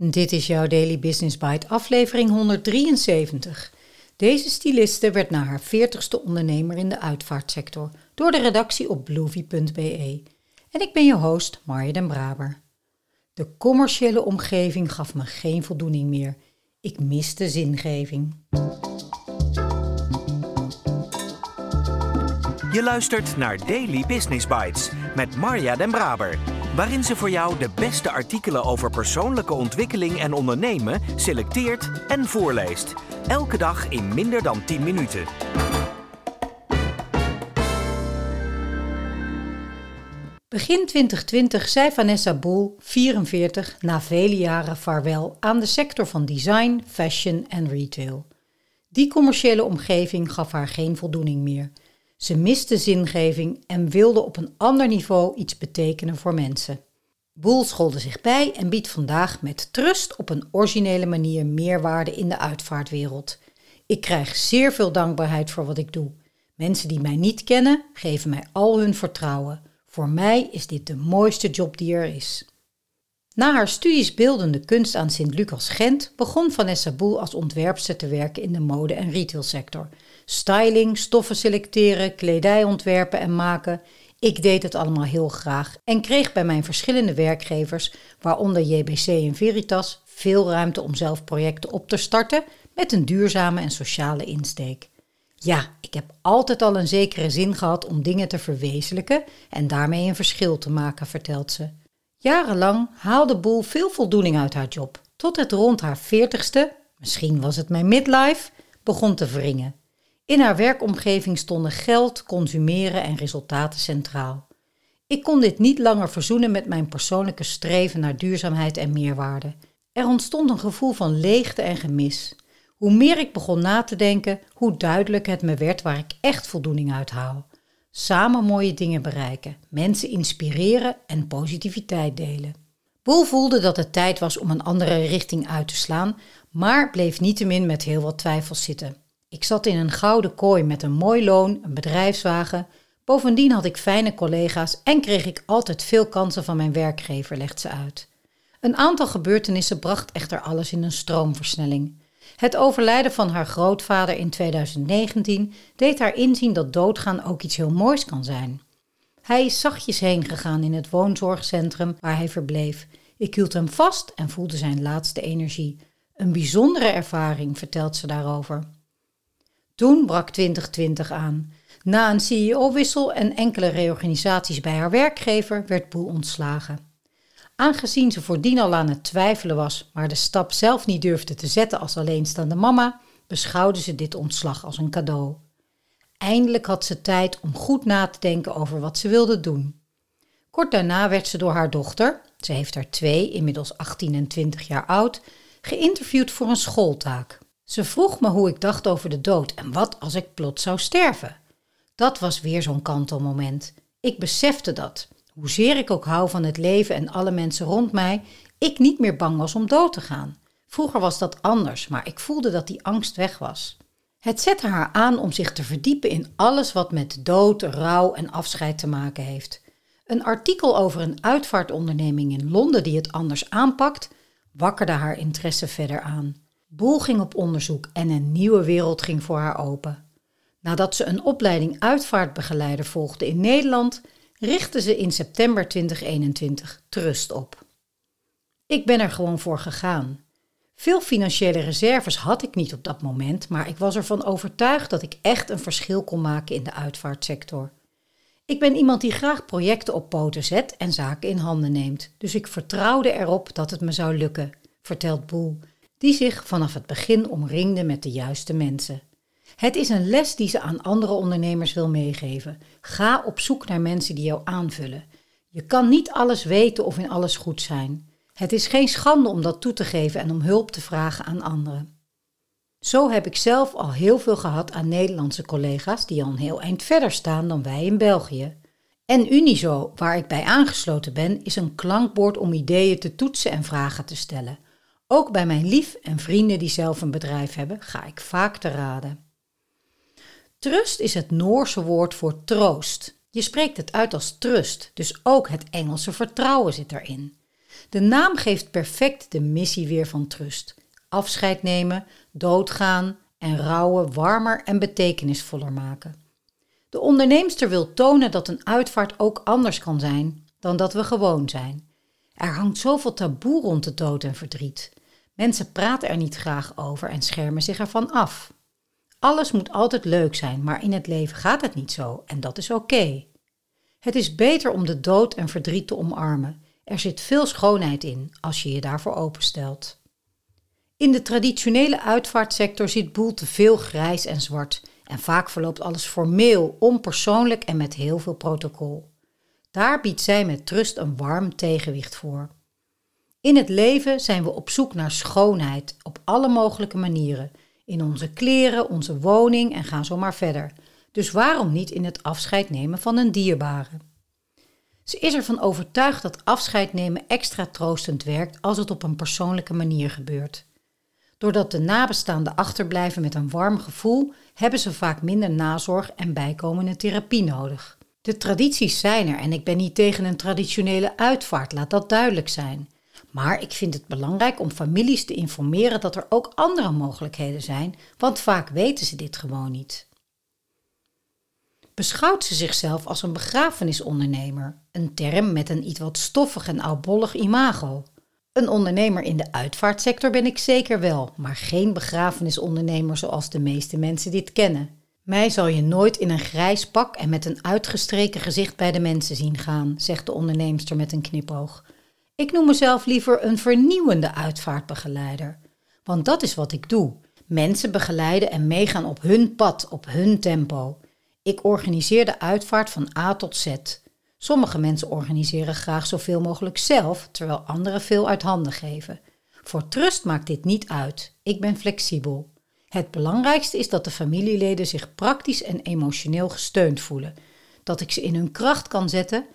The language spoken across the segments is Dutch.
Dit is jouw Daily Business Bite, aflevering 173. Deze styliste werd na haar 40ste ondernemer in de uitvaartsector door de redactie op bloovy.be. En ik ben je host, Marja den Braber. De commerciële omgeving gaf me geen voldoening meer. Ik miste zingeving. Je luistert naar Daily Business Bites met Marja den Braber waarin ze voor jou de beste artikelen over persoonlijke ontwikkeling en ondernemen selecteert en voorleest. Elke dag in minder dan 10 minuten. Begin 2020 zei Vanessa Boel, 44, na vele jaren vaarwel aan de sector van design, fashion en retail. Die commerciële omgeving gaf haar geen voldoening meer. Ze miste zingeving en wilde op een ander niveau iets betekenen voor mensen. Boel scholde zich bij en biedt vandaag met trust op een originele manier meerwaarde in de uitvaartwereld. Ik krijg zeer veel dankbaarheid voor wat ik doe. Mensen die mij niet kennen, geven mij al hun vertrouwen. Voor mij is dit de mooiste job die er is. Na haar studies beeldende kunst aan Sint-Lucas Gent begon Vanessa Boel als ontwerpster te werken in de mode- en retailsector. Styling, stoffen selecteren, kledij ontwerpen en maken. Ik deed het allemaal heel graag en kreeg bij mijn verschillende werkgevers, waaronder JBC en Veritas, veel ruimte om zelf projecten op te starten met een duurzame en sociale insteek. Ja, ik heb altijd al een zekere zin gehad om dingen te verwezenlijken en daarmee een verschil te maken, vertelt ze. Jarenlang haalde Boel veel voldoening uit haar job, tot het rond haar veertigste, misschien was het mijn midlife, begon te wringen. In haar werkomgeving stonden geld, consumeren en resultaten centraal. Ik kon dit niet langer verzoenen met mijn persoonlijke streven naar duurzaamheid en meerwaarde. Er ontstond een gevoel van leegte en gemis. Hoe meer ik begon na te denken, hoe duidelijk het me werd waar ik echt voldoening uit haal. Samen mooie dingen bereiken, mensen inspireren en positiviteit delen. Boel voelde dat het tijd was om een andere richting uit te slaan, maar bleef niettemin met heel wat twijfels zitten. Ik zat in een gouden kooi met een mooi loon, een bedrijfswagen. Bovendien had ik fijne collega's en kreeg ik altijd veel kansen van mijn werkgever, legt ze uit. Een aantal gebeurtenissen bracht echter alles in een stroomversnelling. Het overlijden van haar grootvader in 2019 deed haar inzien dat doodgaan ook iets heel moois kan zijn. Hij is zachtjes heen gegaan in het woonzorgcentrum waar hij verbleef. Ik hield hem vast en voelde zijn laatste energie. Een bijzondere ervaring, vertelt ze daarover. Toen brak 2020 aan. Na een CEO-wissel en enkele reorganisaties bij haar werkgever werd Boel ontslagen. Aangezien ze voordien al aan het twijfelen was, maar de stap zelf niet durfde te zetten als alleenstaande mama, beschouwde ze dit ontslag als een cadeau. Eindelijk had ze tijd om goed na te denken over wat ze wilde doen. Kort daarna werd ze door haar dochter, ze heeft er twee, inmiddels 18 en 20 jaar oud, geïnterviewd voor een schooltaak. Ze vroeg me hoe ik dacht over de dood en wat als ik plots zou sterven. Dat was weer zo'n kantelmoment. Ik besefte dat, hoezeer ik ook hou van het leven en alle mensen rond mij, ik niet meer bang was om dood te gaan. Vroeger was dat anders, maar ik voelde dat die angst weg was. Het zette haar aan om zich te verdiepen in alles wat met dood, rouw en afscheid te maken heeft. Een artikel over een uitvaartonderneming in Londen die het anders aanpakt, wakkerde haar interesse verder aan. Boel ging op onderzoek en een nieuwe wereld ging voor haar open. Nadat ze een opleiding uitvaartbegeleider volgde in Nederland, richtte ze in september 2021 Trust op. Ik ben er gewoon voor gegaan. Veel financiële reserves had ik niet op dat moment, maar ik was ervan overtuigd dat ik echt een verschil kon maken in de uitvaartsector. Ik ben iemand die graag projecten op poten zet en zaken in handen neemt, dus ik vertrouwde erop dat het me zou lukken, vertelt Boel die zich vanaf het begin omringde met de juiste mensen. Het is een les die ze aan andere ondernemers wil meegeven. Ga op zoek naar mensen die jou aanvullen. Je kan niet alles weten of in alles goed zijn. Het is geen schande om dat toe te geven en om hulp te vragen aan anderen. Zo heb ik zelf al heel veel gehad aan Nederlandse collega's die al een heel eind verder staan dan wij in België. En Unizo, waar ik bij aangesloten ben, is een klankbord om ideeën te toetsen en vragen te stellen. Ook bij mijn lief en vrienden die zelf een bedrijf hebben, ga ik vaak te raden. Trust is het Noorse woord voor troost. Je spreekt het uit als trust, dus ook het Engelse vertrouwen zit erin. De naam geeft perfect de missie weer van Trust. Afscheid nemen, doodgaan en rouwen warmer en betekenisvoller maken. De onderneemster wil tonen dat een uitvaart ook anders kan zijn dan dat we gewoon zijn. Er hangt zoveel taboe rond de dood en verdriet. Mensen praten er niet graag over en schermen zich ervan af. Alles moet altijd leuk zijn, maar in het leven gaat het niet zo en dat is oké. Het is beter om de dood en verdriet te omarmen. Er zit veel schoonheid in als je je daarvoor openstelt. In de traditionele uitvaartsector zit boel te veel grijs en zwart en vaak verloopt alles formeel, onpersoonlijk en met heel veel protocol. Daar biedt zij met trust een warm tegenwicht voor. In het leven zijn we op zoek naar schoonheid op alle mogelijke manieren. In onze kleren, onze woning en gaan zo maar verder. Dus waarom niet in het afscheid nemen van een dierbare? Ze is ervan overtuigd dat afscheid nemen extra troostend werkt als het op een persoonlijke manier gebeurt. Doordat de nabestaanden achterblijven met een warm gevoel, hebben ze vaak minder nazorg en bijkomende therapie nodig. De tradities zijn er en ik ben niet tegen een traditionele uitvaart, laat dat duidelijk zijn. Maar ik vind het belangrijk om families te informeren dat er ook andere mogelijkheden zijn, want vaak weten ze dit gewoon niet. Beschouwt ze zichzelf als een begrafenisondernemer, een term met een iets wat stoffig en oudbollig imago. Een ondernemer in de uitvaartsector ben ik zeker wel, maar geen begrafenisondernemer zoals de meeste mensen dit kennen. Mij zal je nooit in een grijs pak en met een uitgestreken gezicht bij de mensen zien gaan, zegt de onderneemster met een knipoog. Ik noem mezelf liever een vernieuwende uitvaartbegeleider. Want dat is wat ik doe: mensen begeleiden en meegaan op hun pad, op hun tempo. Ik organiseer de uitvaart van A tot Z. Sommige mensen organiseren graag zoveel mogelijk zelf, terwijl anderen veel uit handen geven. Voor Trust maakt dit niet uit. Ik ben flexibel. Het belangrijkste is dat de familieleden zich praktisch en emotioneel gesteund voelen, dat ik ze in hun kracht kan zetten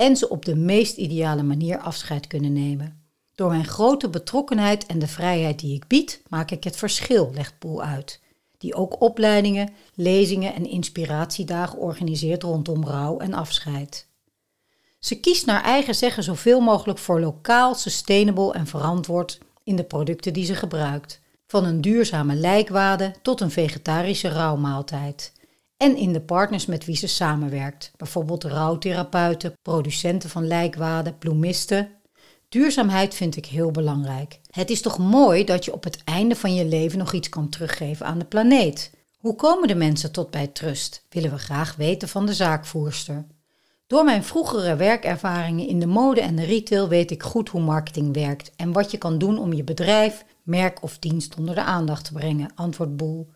en ze op de meest ideale manier afscheid kunnen nemen. Door mijn grote betrokkenheid en de vrijheid die ik bied, maak ik het verschil, legt Poel uit. Die ook opleidingen, lezingen en inspiratiedagen organiseert rondom rouw en afscheid. Ze kiest naar eigen zeggen zoveel mogelijk voor lokaal, sustainable en verantwoord in de producten die ze gebruikt. Van een duurzame lijkwade tot een vegetarische rouwmaaltijd en in de partners met wie ze samenwerkt, bijvoorbeeld rouwtherapeuten, producenten van lijkwaden, bloemisten. Duurzaamheid vind ik heel belangrijk. Het is toch mooi dat je op het einde van je leven nog iets kan teruggeven aan de planeet. Hoe komen de mensen tot bij Trust? Willen we graag weten van de zaakvoerster. Door mijn vroegere werkervaringen in de mode en de retail weet ik goed hoe marketing werkt en wat je kan doen om je bedrijf, merk of dienst onder de aandacht te brengen, antwoordt Boel.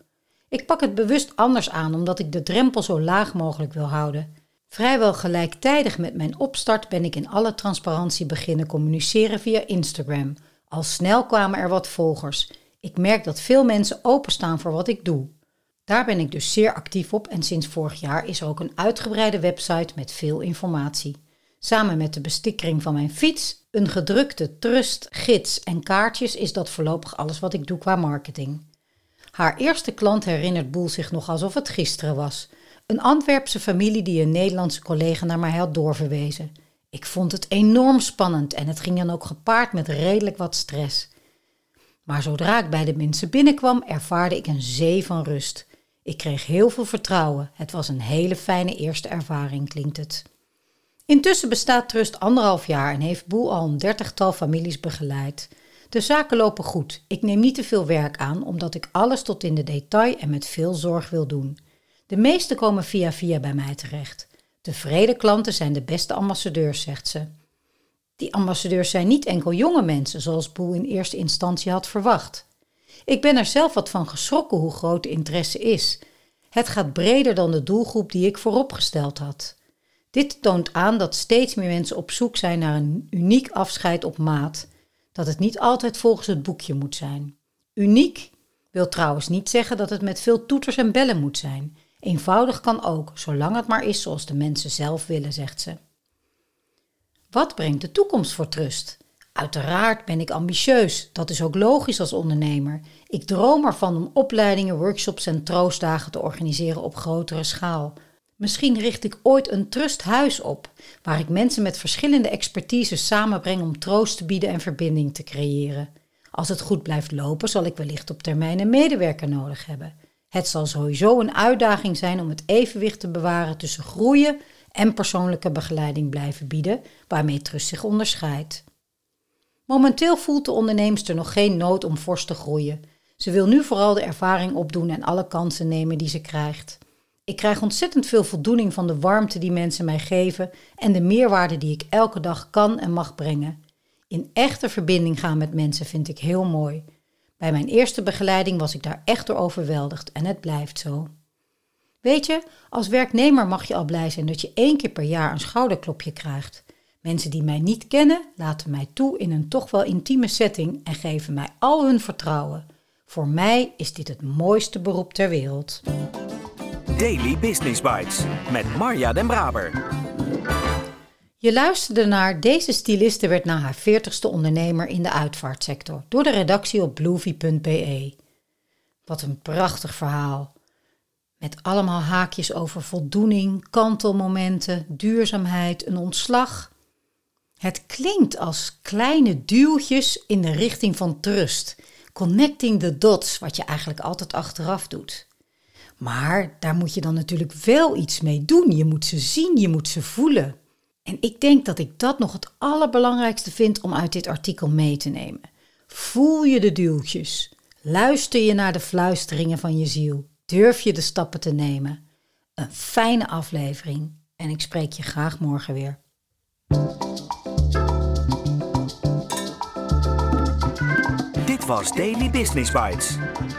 Ik pak het bewust anders aan omdat ik de drempel zo laag mogelijk wil houden. Vrijwel gelijktijdig met mijn opstart ben ik in alle transparantie beginnen communiceren via Instagram. Al snel kwamen er wat volgers. Ik merk dat veel mensen openstaan voor wat ik doe. Daar ben ik dus zeer actief op en sinds vorig jaar is er ook een uitgebreide website met veel informatie. Samen met de bestikkering van mijn fiets, een gedrukte trust, gids en kaartjes is dat voorlopig alles wat ik doe qua marketing. Haar eerste klant herinnert Boel zich nog alsof het gisteren was. Een Antwerpse familie die een Nederlandse collega naar mij had doorverwezen. Ik vond het enorm spannend en het ging dan ook gepaard met redelijk wat stress. Maar zodra ik bij de mensen binnenkwam, ervaarde ik een zee van rust. Ik kreeg heel veel vertrouwen. Het was een hele fijne eerste ervaring, klinkt het. Intussen bestaat Trust anderhalf jaar en heeft Boel al een dertigtal families begeleid. De zaken lopen goed. Ik neem niet te veel werk aan, omdat ik alles tot in de detail en met veel zorg wil doen. De meeste komen via via bij mij terecht. Tevreden klanten zijn de beste ambassadeurs, zegt ze. Die ambassadeurs zijn niet enkel jonge mensen, zoals Boel in eerste instantie had verwacht. Ik ben er zelf wat van geschrokken hoe groot de interesse is. Het gaat breder dan de doelgroep die ik vooropgesteld had. Dit toont aan dat steeds meer mensen op zoek zijn naar een uniek afscheid op maat dat het niet altijd volgens het boekje moet zijn. Uniek wil trouwens niet zeggen dat het met veel toeters en bellen moet zijn. Eenvoudig kan ook, zolang het maar is zoals de mensen zelf willen, zegt ze. Wat brengt de toekomst voor Trust? Uiteraard ben ik ambitieus. Dat is ook logisch als ondernemer. Ik droom ervan om opleidingen, workshops en troostdagen te organiseren op grotere schaal. Misschien richt ik ooit een trusthuis op, waar ik mensen met verschillende expertises samenbreng om troost te bieden en verbinding te creëren. Als het goed blijft lopen, zal ik wellicht op termijn een medewerker nodig hebben. Het zal sowieso een uitdaging zijn om het evenwicht te bewaren tussen groeien en persoonlijke begeleiding blijven bieden, waarmee Trust zich onderscheidt. Momenteel voelt de onderneemster nog geen nood om fors te groeien. Ze wil nu vooral de ervaring opdoen en alle kansen nemen die ze krijgt. Ik krijg ontzettend veel voldoening van de warmte die mensen mij geven en de meerwaarde die ik elke dag kan en mag brengen. In echte verbinding gaan met mensen vind ik heel mooi. Bij mijn eerste begeleiding was ik daar echt door overweldigd en het blijft zo. Weet je, als werknemer mag je al blij zijn dat je één keer per jaar een schouderklopje krijgt. Mensen die mij niet kennen, laten mij toe in een toch wel intieme setting en geven mij al hun vertrouwen. Voor mij is dit het mooiste beroep ter wereld. Daily Business Bites met Marja Den Braber. Je luisterde naar Deze styliste werd na haar 40ste ondernemer in de uitvaartsector door de redactie op bluevie.be. Wat een prachtig verhaal. Met allemaal haakjes over voldoening, kantelmomenten, duurzaamheid, een ontslag. Het klinkt als kleine duwtjes in de richting van trust. Connecting the dots, wat je eigenlijk altijd achteraf doet. Maar daar moet je dan natuurlijk wel iets mee doen. Je moet ze zien, je moet ze voelen. En ik denk dat ik dat nog het allerbelangrijkste vind om uit dit artikel mee te nemen. Voel je de duwtjes. Luister je naar de fluisteringen van je ziel. Durf je de stappen te nemen. Een fijne aflevering en ik spreek je graag morgen weer. Dit was Daily Business Bites.